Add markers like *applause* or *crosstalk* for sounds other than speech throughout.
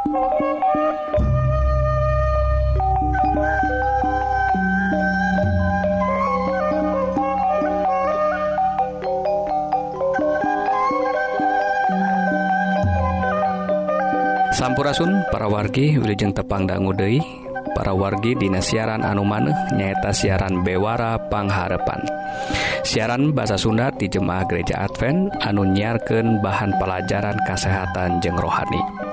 Sampurasun para wargi Wilujeng Tepang Dangudei para wargi Dina siaran anu maneh nyaeta siaran Bewara Pangharepan siaran bahasa Sunda di Jemaah Gereja Advent anu nyiarkan bahan pelajaran kesehatan jeng rohani.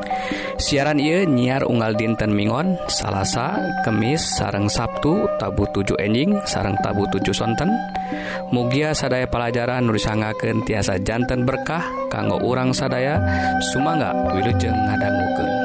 siaran ia nyiar unggal dinten Mingon salahsa kemis sareng Sabtu tabu 7 enjing sareng tabu 7 sonten. Mugia sadaya pelajaran nusangaken tiasa jantan berkah kanggo urang sadaya Sumangga wilujeng ngadangguken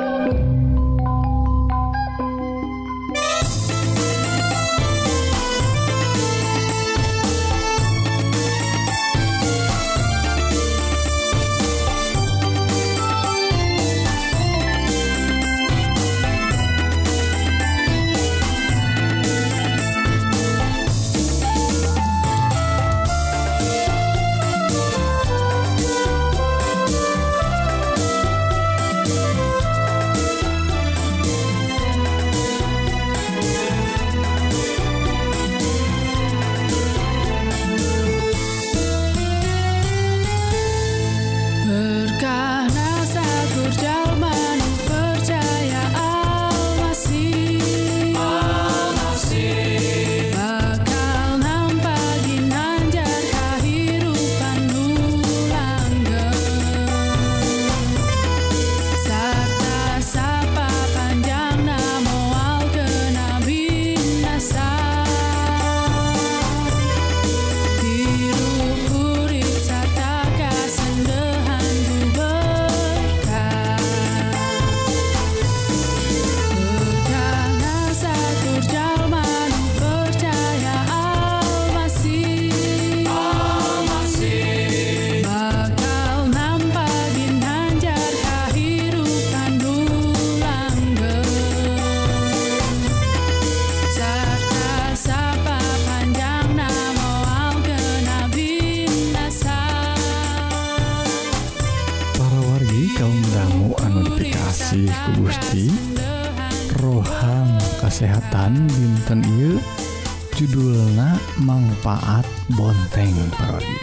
manfaat bonteng parogi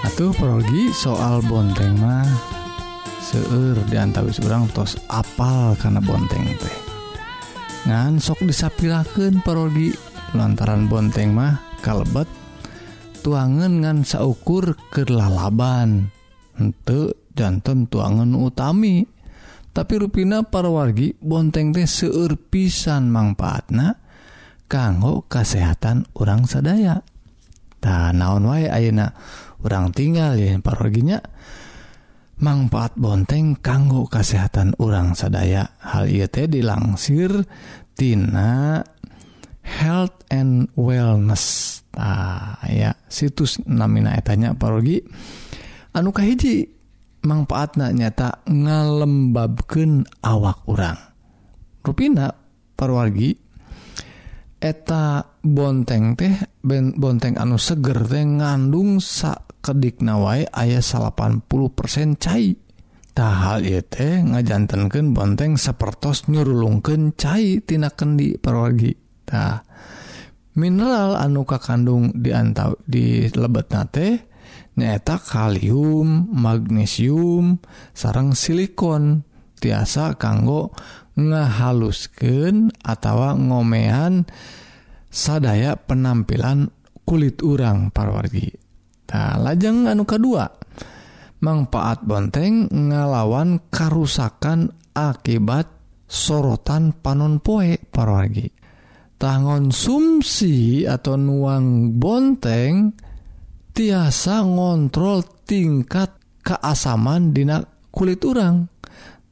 Atuh parogi soal bonteng mah seueur diantawis urang tos apal karena bonteng teh. Ngan sok disapilakeun parogi lantaran bonteng mah kalebet tuangan ngan saukur kelalaban henteu jantan tuangan utami. Tapi rupina para wargi bonteng teh seueur pisan manfaatna kanggo kesehatan orang sedayatah naon wae ayeuna orang tinggal ya paroginya manfaat bonteng kanggo kesehatan orang sadaya. Hal ieu teh dilangsir tina health and wellness. Ah ya situs namina etanya parogi. Anu kahiji manfaatna nyata ngalembabkeun awak orang rupina parwargi eta bonteng teh ben bonteng anu seger teh ngandung sakedikna wae aya 80% cai. Tahal ieu teh ngajantenkeun bonteng sapertos nyurulungkeun cai tina kendi parogi tah mineral anu kakandung diantau di lebetna teh nyaeta kalium magnesium sarang silikon tiasa kanggo ngehalusken atau ngomehan sadaya penampilan kulit urang parwargitah lajeng anu kedua manfaat bonteng ngalawan karusakan akibat sorotan panon poe parwargi. Tangonsumsi atau nuang bonteng tiasa ngontrol tingkat keasaman dina kulit urang.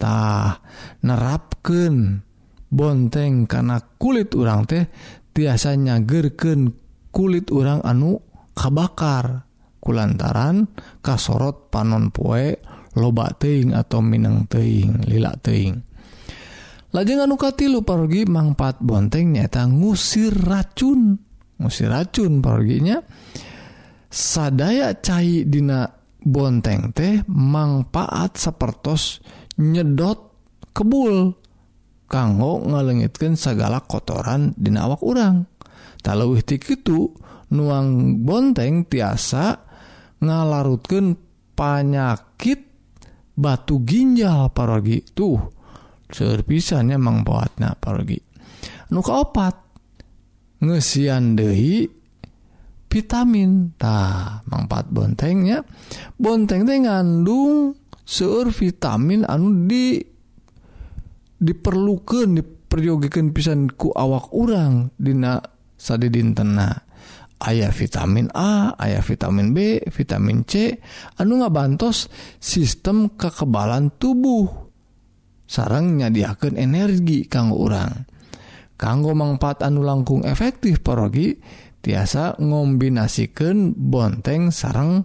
tah nerapken bonteng karena kulit urang teh biasanya gerken kulit urang anu kabakar. Kulantaran kasorot panon poe loba teing atau Minang teing lila teing lajeng anu katilu pergi mangpat bonteng nyata ngusir racun. Ngusir racun perginya sadaya cair dina bonteng teh manfaat sepertos yang nyedot kebul. Kanggo ngalengitkan segala kotoran di awak urang. Talawih ti itu nuang bonteng tiasa ngalarutkan panyakit batu ginjal parogi. Tuh serpisannya mangpoatna parogi. Nuka kaopat ngesian dehi vitamin. Tah mangpat bontengnya bonteng teh ngandung seueur vitamin anu di diperlukan diperyogikan pisanku awak urang Dina sad dintena ayaah vitamin A ayaah vitamin B vitamin C anu ngabantos sistem kekebalan tubuh. Sarang nyadiakan energi kanggo urang. Kanggo manfaat anu langkung efektif porogi tiasa ngombinasikan bonteng sarang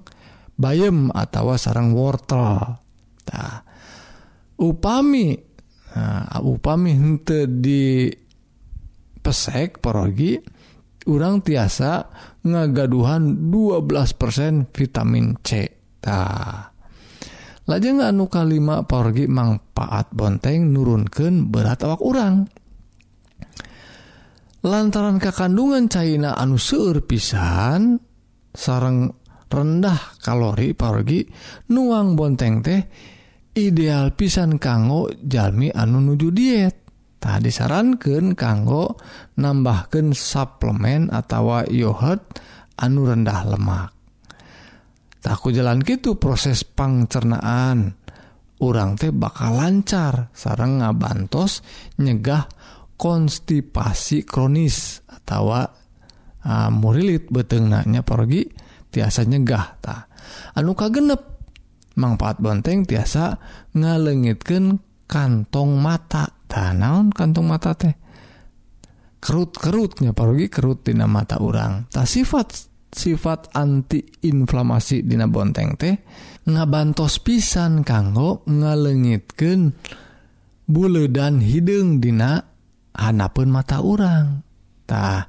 bayem atau sarang wortel. tah upami nah, upami hente di pesek porogi orang tiasa ngagaduhan 12% vitamin C. Tah. Lajeng anu kalima porgi manfaat bonteng nurunken berat awak orang lantaran kekandungan China anu seur pisan sarang rendah kalori porgi nuang bonteng teh yang ideal pisan kanggo jalmi anu nuju diet. Tadi disarankan kanggo nambahkan suplemen atau yogurt anu rendah lemak. Takut jalan gitu proses pangcernaan. Orang teh bakal lancar sarang ngabantos nyegah konstipasi kronis atau uh, ah, murilit beteng nanya pergi tiasa nyegah ta. Anu kagenep manfaat benteng tiasa ngalengitkan kantong mata. Tanaon kantong mata teh? Kerut-kerutnya parogi kerut dina mata urang. Tak sifat sifat antiinflamasi dina bonteng teh ngabantos pisan kanggo ngalengitkan bule dan hidung dina hanapun mata urang. Tah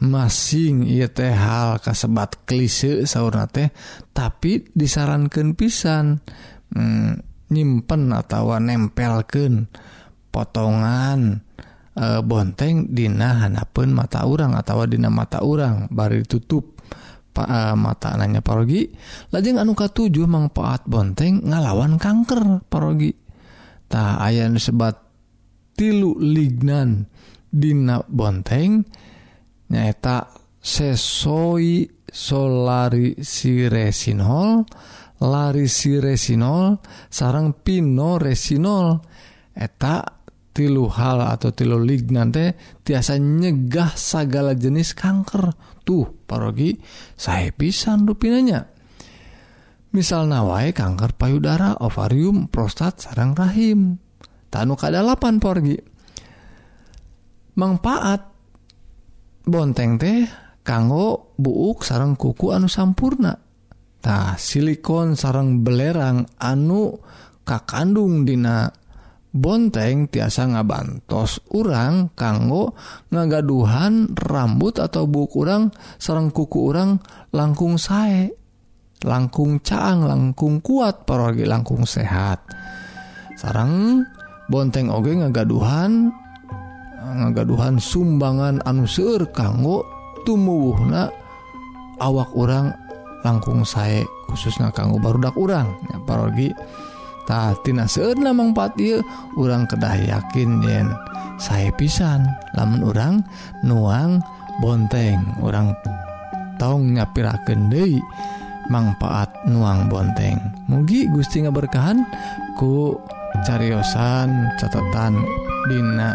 masing ia teh hal kasebat klise sauna teh tapi disarankan pisan. Hmm, nyimpen atau nempelken potongan e, bonteng Dina Hanapun mata urang atau Dina mata urang baru ditutup Pak e, mata anaknya parogi. Lajeng anuka 7 manfaat bonteng ngalawan kanker parogi. Tak aya sebat tilu lignan Dina bonteng yang nyaeta sesoi solari siresinol lari siresinol sarang pino resinol eta tilu hal atau tilu lignan teh tiasa nyegah segala jenis kanker. Tuh parogi saya pisan rupinanya. Misal nawai kanker payudara ovarium prostat sarang rahim. Tanu kadalapan porgi manfaat bonteng teh kanggo buuk sarang kuku anu sampurnatah silikon sarang belerang anu kakandung dina. Bonteng tiasa ngabantos urang kanggo ngagaduhan rambut atau buku urang sarang kuku urang langkung sae. Langkung caang langkung kuat paragi langkung sehat. Sarang bonteng oge ngagaduhan ngagaduhan sumbangan anusur kanggo tumuwuhna awak orang langkung saya khususnya kanggo barudak orang ya, parogi tatina seudna mangpatil orang kedah yakin yen saya pisan. Lamun orang nuang bonteng orang tong nyapirakeun deui manfaat nuang bonteng. Mugi Gusti ngaberkahan ku cariosan catatan dina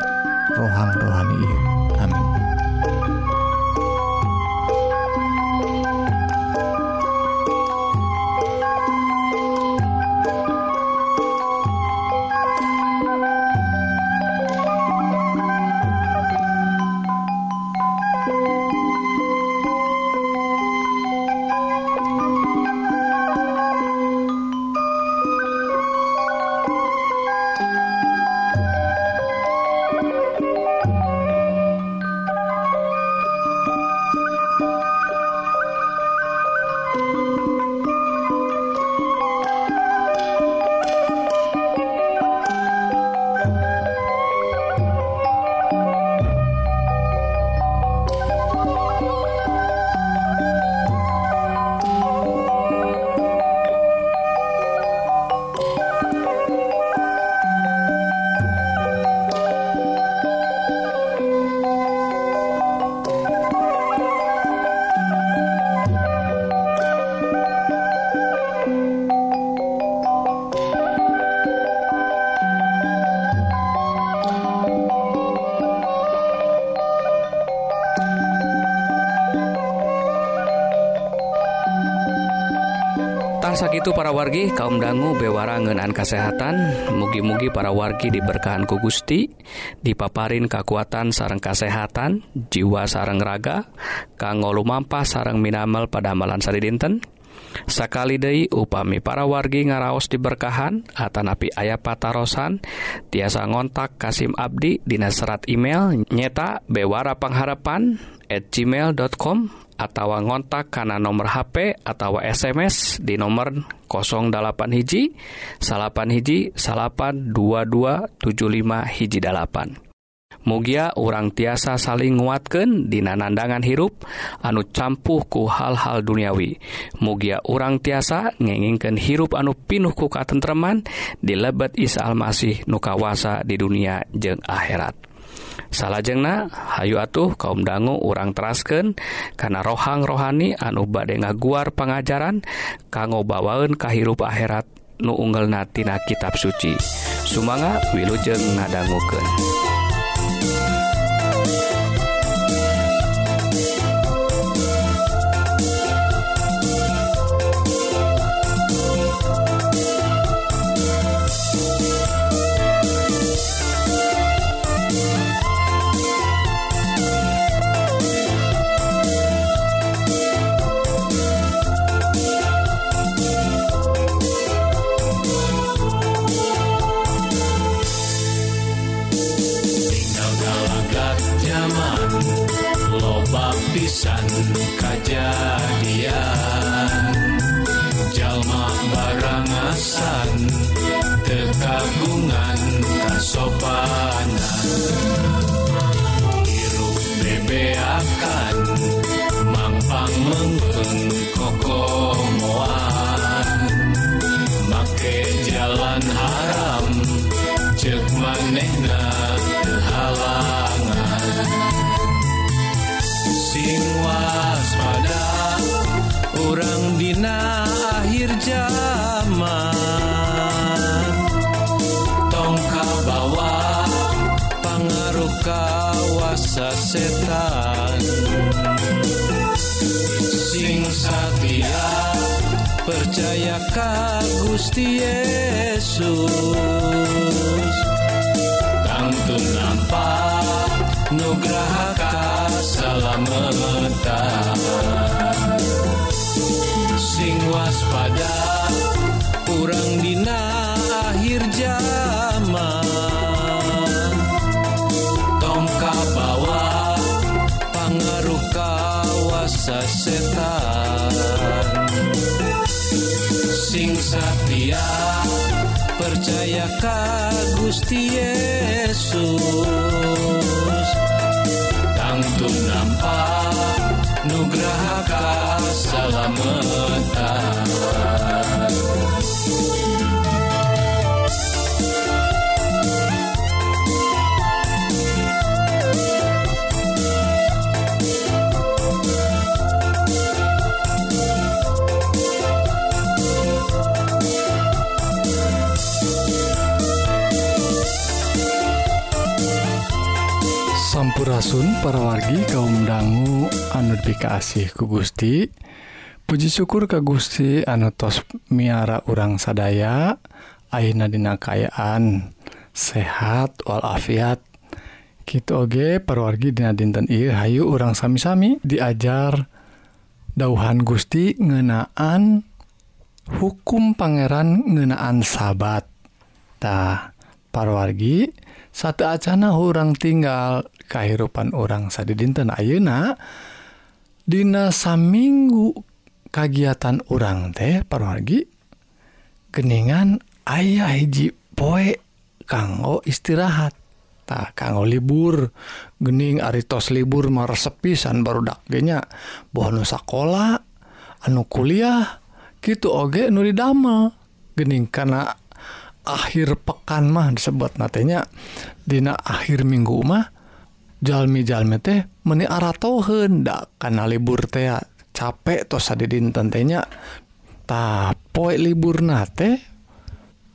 rohang rohani sakit para wargi kaum dangu bewarangenan kesehatan mugi-mugi para wargi diberkahan ku Gusti dipaparin kekuatan sarang kesehatan jiwa sarang raga kanggo lumampah sarang minamal pada amalan sari dinten. Sakali Dei upami para wargi ngaraos diberkahan Atanapi ayah patarosan tiasa ngontak Kasim Abdi Dina serat email nyeta bewara pengharapan at gmail.com atau ngontak karena nomor HP atau SMS di nomor 08 hiji salapan hiji salapan 2275 hiji dalapan Mugia urang tiasa saling nguatken dina nandangan hirup anu campuh ku hal-hal duniawi. Mugia urang tiasa ngengingken hirup anu pinuh ku katentreman di lebet Isa Almasih nukawasa di dunia jeung akhirat. salahjengna Hayu atuh kaum dangu urang terasken karena rohang rohani anu bade ngaguar pengajaran kanggo bawaun kahirup akhirat nu unggel natina kitab suci. Sumanga wilujeng ngadangguken manehna halangan. Sing waspada urang dina akhir zaman. Tong kabawa pangaruh kawasa setan. Sing satia percaya ka Gusti Yesus nugraha kasalamatan sing waspada urang dina akhir zaman. Tongka bawa pangaruh kawasa setan. Sing satia percaya ka Gusti Yesus Sunnampa Nugraha Salameta Surasun para wargi anu anudifikasih ku Gusti. Puji syukur ke Gusti anutos miara urang sadaya Ainadina kayaan sehat walafiat. Kita oge perwargi Dina dinten I Hayu urang sami-sami diajar dauhan Gusti ngenaan hukum Pangeran ngenaan sabattah parwargi satu acana orang tinggal kehidupan orang sad dinten Ayeuna Dina saminggu kagiatan orang teh parwargi keningan ayah hiji poe kanggo istirahat. Tak kanggo libur gening aritos libur maresep pisan baru dakgenya bonus sekolah anu kuliah gitu oge nuri damel gening karena akhir pekan mah disebut natenya Dina akhir minggu mah jalmi-jalmete meni aratohen dak karena libur teh capek tos ada dinten tehnya tak poe libur nate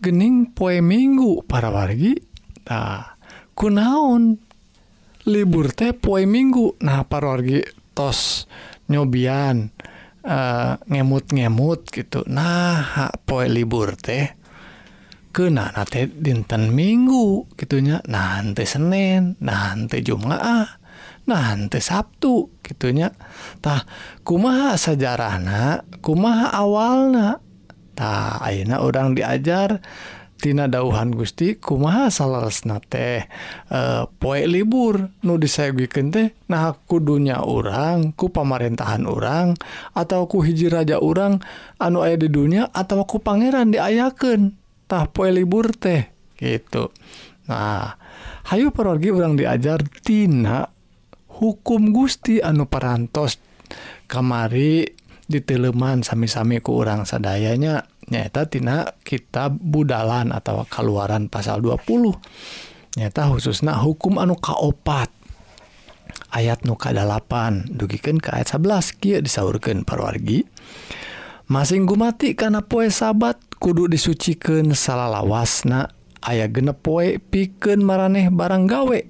gening poe minggu para wargi nah kunaon libur teh poe minggu. Nah para wargi tos nyobian uh, ngemut-ngemut gitu. Nah poe libur teh kena nate dinten minggu gitunya nanti Senin nanti Jumaah nanti Sabtu gitunyatah kumaha sajarahna kumaha awalnatah Aina orang diajartina dauhan Gusti kumaha salahna teh eh, e, poie libur nu saya bikin teh? Nah kudunya orang ku pemerintahan orang atauku hiji raja orang anu aya di dunia atau ku pangeran diayakeun? tah poe libur teh. Gitu. Nah Hayu perorgi orang diajartina hukum Gusti anu parantos kamari diteleman sami-sami ke urang sadayanya. Nyatatina kitab budalan atau keluaran pasal 20 nyata khususnya hukum anu kaopat. Ayat nuka 8 dugikan ke ayat 11 Kia disaurkan parwargi masing gumati karena poe sabat kudu disuciken salah lawasna. Aya genep poe piken maraneh barang gawe.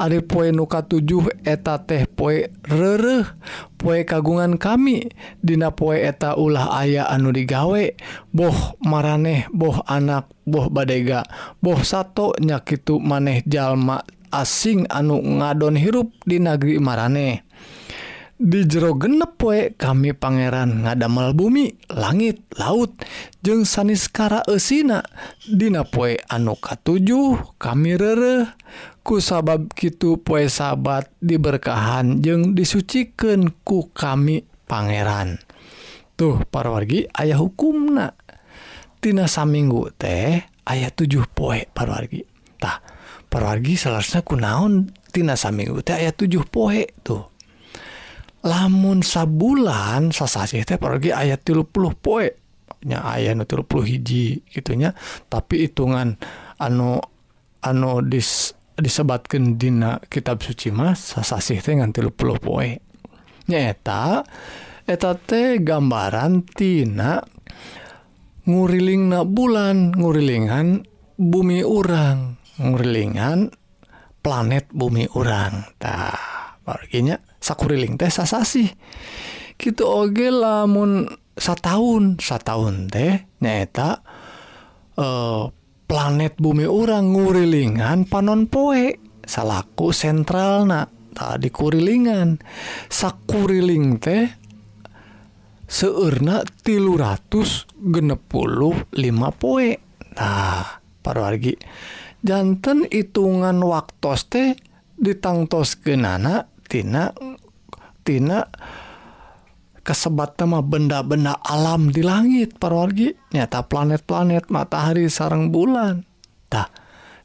Ade poe nuka 7 eta teh poe rereh. Poe kagungan kami Dina poe eta ulah aya anu digawe. Boh maraneh boh anak boh badega boh satu nyakitu maneh jalma asing anu ngadon hirup di nagri maraneh. Di jero genep poe kami Pangeran ngadamel bumi langit laut. Jeung saniskara esina Dina poe anu katujuh kami rere ku sabab kitu poe sabat diberkahan jeung disuciken ku kami Pangeran. Tuh parwargi ayah hukumna. Tina saminggu teh ayat 7 poe parwargitah parwargi seharusnya ku naon? Tina saminggu teh ayat 7 poe tuh. lamun sabulan sasasi teh pergi ayat tilupuluh poenya aya nu tilupuluh hiji gitunya tapi hitungan anu anu dis disebatkan dina kitab suci mas sasasi teh ngan tilupuluh poe. Nyaeta eta teh gambaran tina nguriling na bulan ngurilingan bumi urang ngurilingan planet bumi urang. Tah perginya sakuriling teh sasasi. Gitu oge lamun sataun sataun teh nyaeta uh, planet bumi orang ngurilingan panon poe salaku sentral na tadi kurilingan. Sakuriling teh seurna tilu ratus genep puluh lima poe. Nah parwargi jantan hitungan waktu teh ditangtos genana tina tina kesebat mah benda-benda alam di langit parwargi. Nyata planet-planet matahari sarang bulan. Tah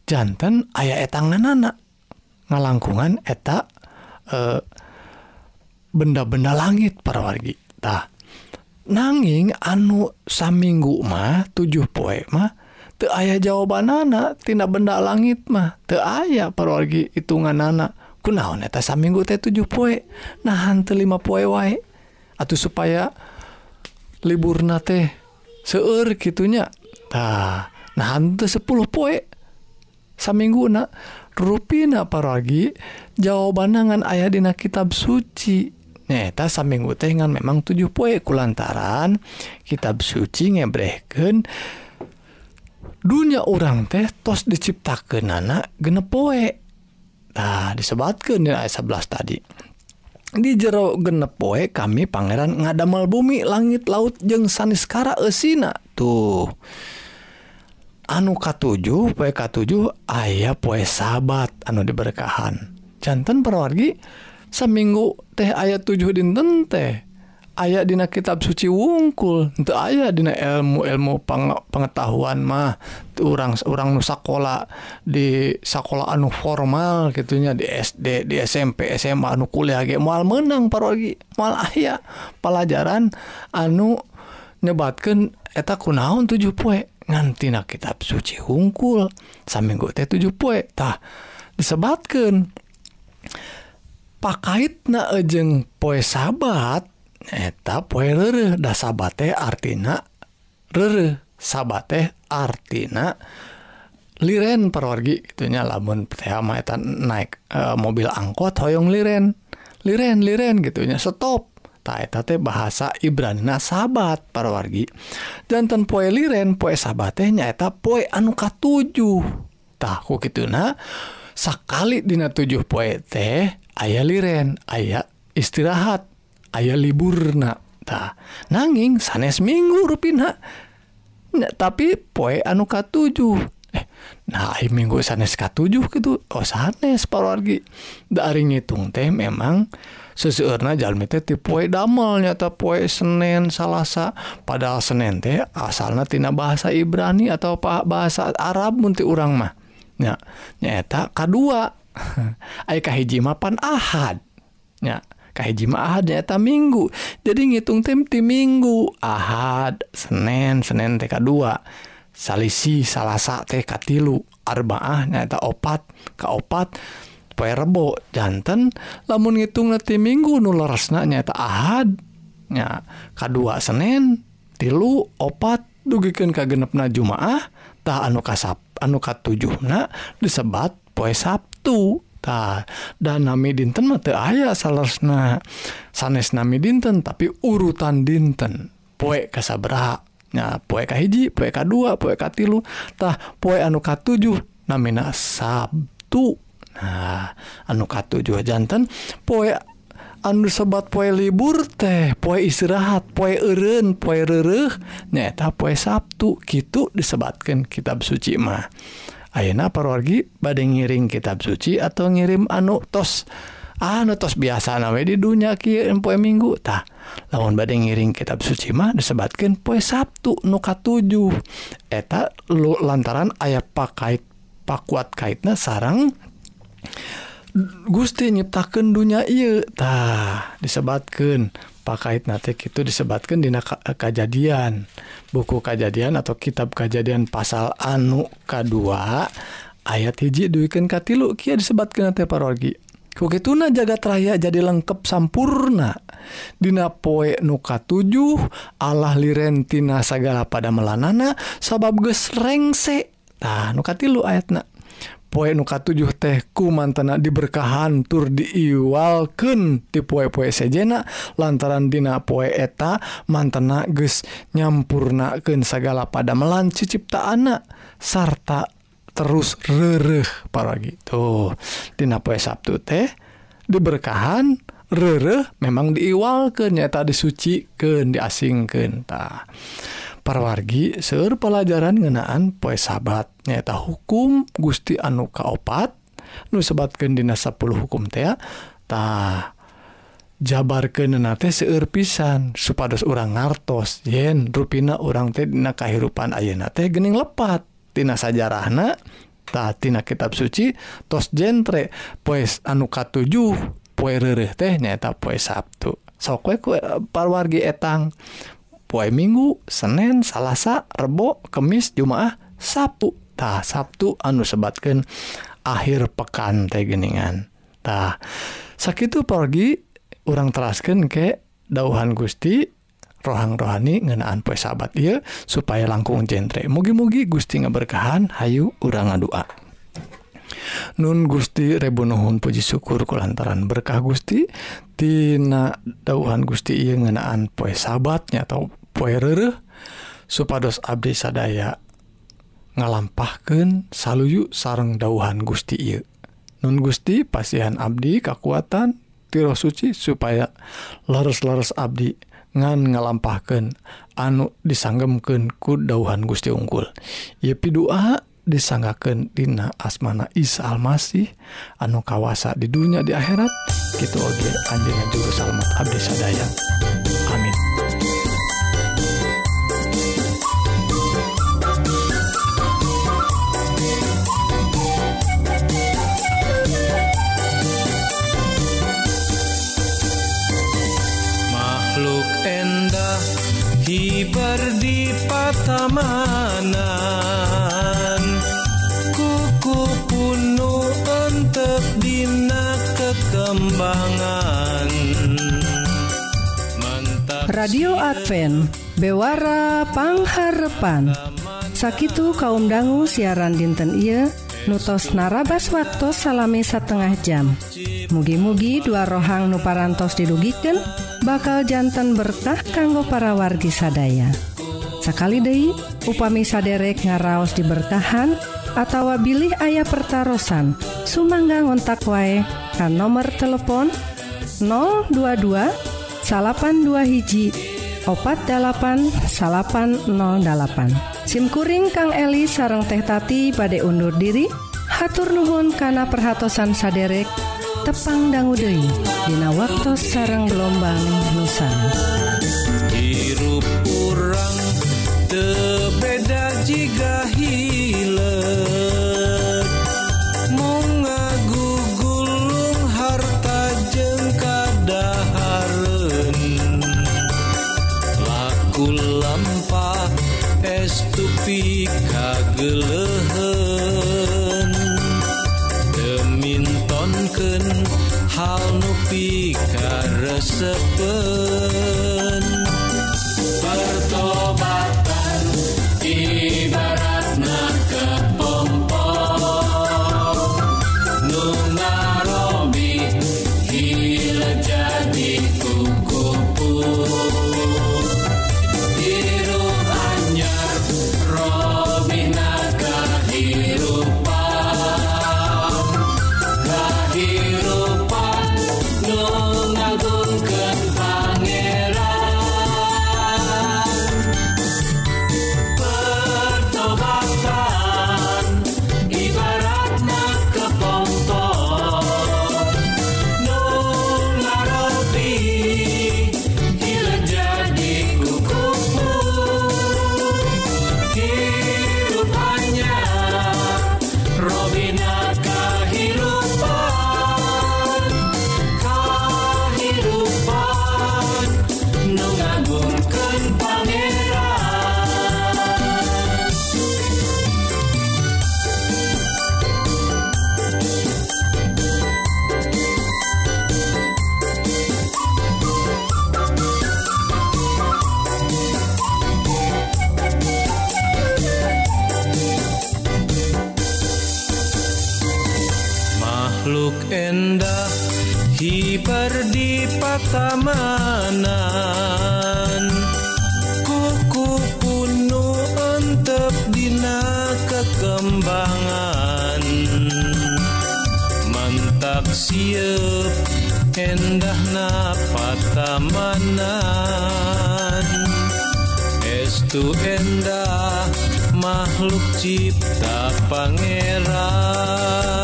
jantan ayah etangan anak ngalangkungan eta eh, benda-benda langit langit parwargi. Tah nanging anu saminggu mah tujuh poe mah te ayah jawaban anak tina benda langit mah te ayah parwargi hitungan anak kunaon eta saminggu teh 7 poe? Nahan teu 5 poe wae. Atau supaya liburna teh seueur kitunya. Tah nahan teu sepuluh poe saminggu na rupina paragi jawabanna ngan ayah dina kitab suci. Neta saminggu teh ngan memang 7 poe kulantaran kitab suci ngebrehkeun. Dunia orang teh tos diciptakeun anak genep poe. Nah disebatkan ayat 11 tadi. Di jero genep poe kami Pangeran ngadamel bumi langit laut jeung saniskara esina tuh. Anu K7 PK7 ayah poe sabat anu diberkahan. Canten perwargi seminggu teh ayat 7 dinten teh. ayat dina kitab suci wungkul. Untuk aya dina ilmu ilmu pengetahuan mah. Orang orang sekolah di sekolah anu formal gitunya di SD di SMP SMA anu kuliah ge. Moal menang parogi moal aya pelajaran anu nyebatkan eta kunaon tujuh poe. Ngantina kitab suci wungkul saminggu teh tujuh poe tah disebatkan pakait na ejeng poe sabat etap das sabate artina re sabate artina. Liren perwargi itunya lamun etan naik e, mobil angkot hoyong liren. Liren liren gitunya stop. Taeta teh bahasa Ibranina sahabat parwargi jantan poe liren poe sabate nyaeta poe anu katujuh tah gitu na sakali dina tujuh poe teh aya liren aya istirahat. ayah liburna tah nanging sanes minggu rupina Nya, tapi poe anu katujuh. Eh, nah minggu sanes K7 gitu oh sanes parwargi dari ngitung teh memang seseurna jalmi teh ti poe damel nyata poe Senin Salasa. Padahal Senin teh asalna tina bahasa Ibrani atau apa bahasa Arab munti urang mah. Nya nyata kedua *laughs* Aikah kahiji mapan ahad. Nya Kajimahadnyata minggu. Jadi ngitung tim tim minggu Ahad Senin Senin TK2 salisi salasa teh tilu Arbaah nyata opat kaopat poe Rebo jantan lamun ngitung nanti minggu nuleresna nyata Ahad nya kadua senen Senin tilu opat dugikan kagenepna Jumaah tah anu kasap anu katujuhna disebat poe Sabtu. tah dan nami dinten mah teu aya salesna sanes nami dinten tapi urutan dinten. Poe kasabaraha nya poe ka hiji poe ka dua poe ka tilu tah poe anu ka tujuh namina sabtu. Nah anu ka tujuh jantan poe anu sebat poe libur teh poe istirahat poe eureun poe reureuh nyaeta poe sabtu kitu disebatkan kitab suci mah. Ayeuna parwargi bade ngiring kitab suci atau ngirim anu tos. Anu tos biasa nawe di dunia kieu poe minggu tah. Lamun bade ngiring kitab suci mah disebatkan poe Sabtu nuka katujuh. Eta lu lantaran ayah pakait pakuat kaitna sarang Gusti nyiptakan dunia iya tah disebatkan pakait nate itu disebabkan Di kejadian buku kejadian atau kitab kejadian pasal anu K2 ayat hiji duken katilu Kia disebabkan parogi. Kukituna jagat raya jadi lengkap sampurna. Dina poe nuka tujuh Allah lirentina sagala pada melanana sabab gesrengse tah nukatilu ayatna. poe nuka 7 tehku mantana diberkahan tur diiwalken ti poe-poe sejena lantaran dina poe eta mantena ges nyampurnaken segala pada melan cicipta anak sarta terus rereh para gitu. Dina poe Sabtu teh diberkahan rereh memang diiwalken nyata disuciken diasingken tah. parwargi seueur pelajaran ngenaan poe sabat nyata hukum Gusti anu kaopat nu sebatkan dina 10 hukum teatah jabar ke nenate seueur pisan supados urang ngartos yen ruina teh dina kahirupan ayeuna teh gening lepat. Tina sajarahnatina kitab suci tos jentre poes anu katujuh poe poe teh nyaeta poe Sabtu. Sok kue eh, parwargi etang. poe Minggu, Senin, Salasa, Rebo, Kemis, Jumaah, Sabtu. Tah Sabtu anu sebatkan akhir pekan teh geningan. Tah sakitu pergi orang teraskan ke dauhan Gusti rohang rohani ngenaan poe sahabat iya supaya langkung jentre mugi-mugi Gusti ngeberkahan hayu urang ngadua Nun Gusti Rebunuhun Puji syukur kulantaran berkah Gusti Tina dauhan Gusti iya ngenaan poe sahabatnya atau poereuh supados Abdi sadaya ngalampahkeun saluyu sareng dauhan Gusti Ieu. Nun Gusti pasihan Abdi kekuatan tiro suci supaya leres-leres Abdi ngan ngalampahkan anu disanggemken ku dauhan Gusti ungkul Yepi doa disanggaken Dina asmana Isa Almasih anu kawasa di dunia di akhirat. Gitu Oge juga salamat Abdi sadaya. Amin. diberdi patamanan kuku punu untuk dina kekembangan. Mantap Radio Advent Bewara Pangharepan. Sakitu kaum dangu siaran dinten Ieu nutos narabas waktu salami setengah jam. Mugi-mugi dua rohang nuparantos didugiken bakaljantan berkah kanggo para wargi sadaya. Sekali Dei upami saderek ngaraos dibertahan atauwabili ayah pertaran Sumangga ngontak wae kan nomor telepon 022 82 hiji opat 80808 SIMkuring Kang Eli sarang tehtati pada undur diri. Hatur Nuhun kana perhatsan saderek tepang danggudeui dina waktu sarang gelombang nusan hirup kurang tebeda jika jiga hileud mong ngagugulung harta laku lampa estupi kageuleuh patamanan kuku punu antep dina kekembangan mantak siep endah na patamanan Estu endah makhluk cipta pangeran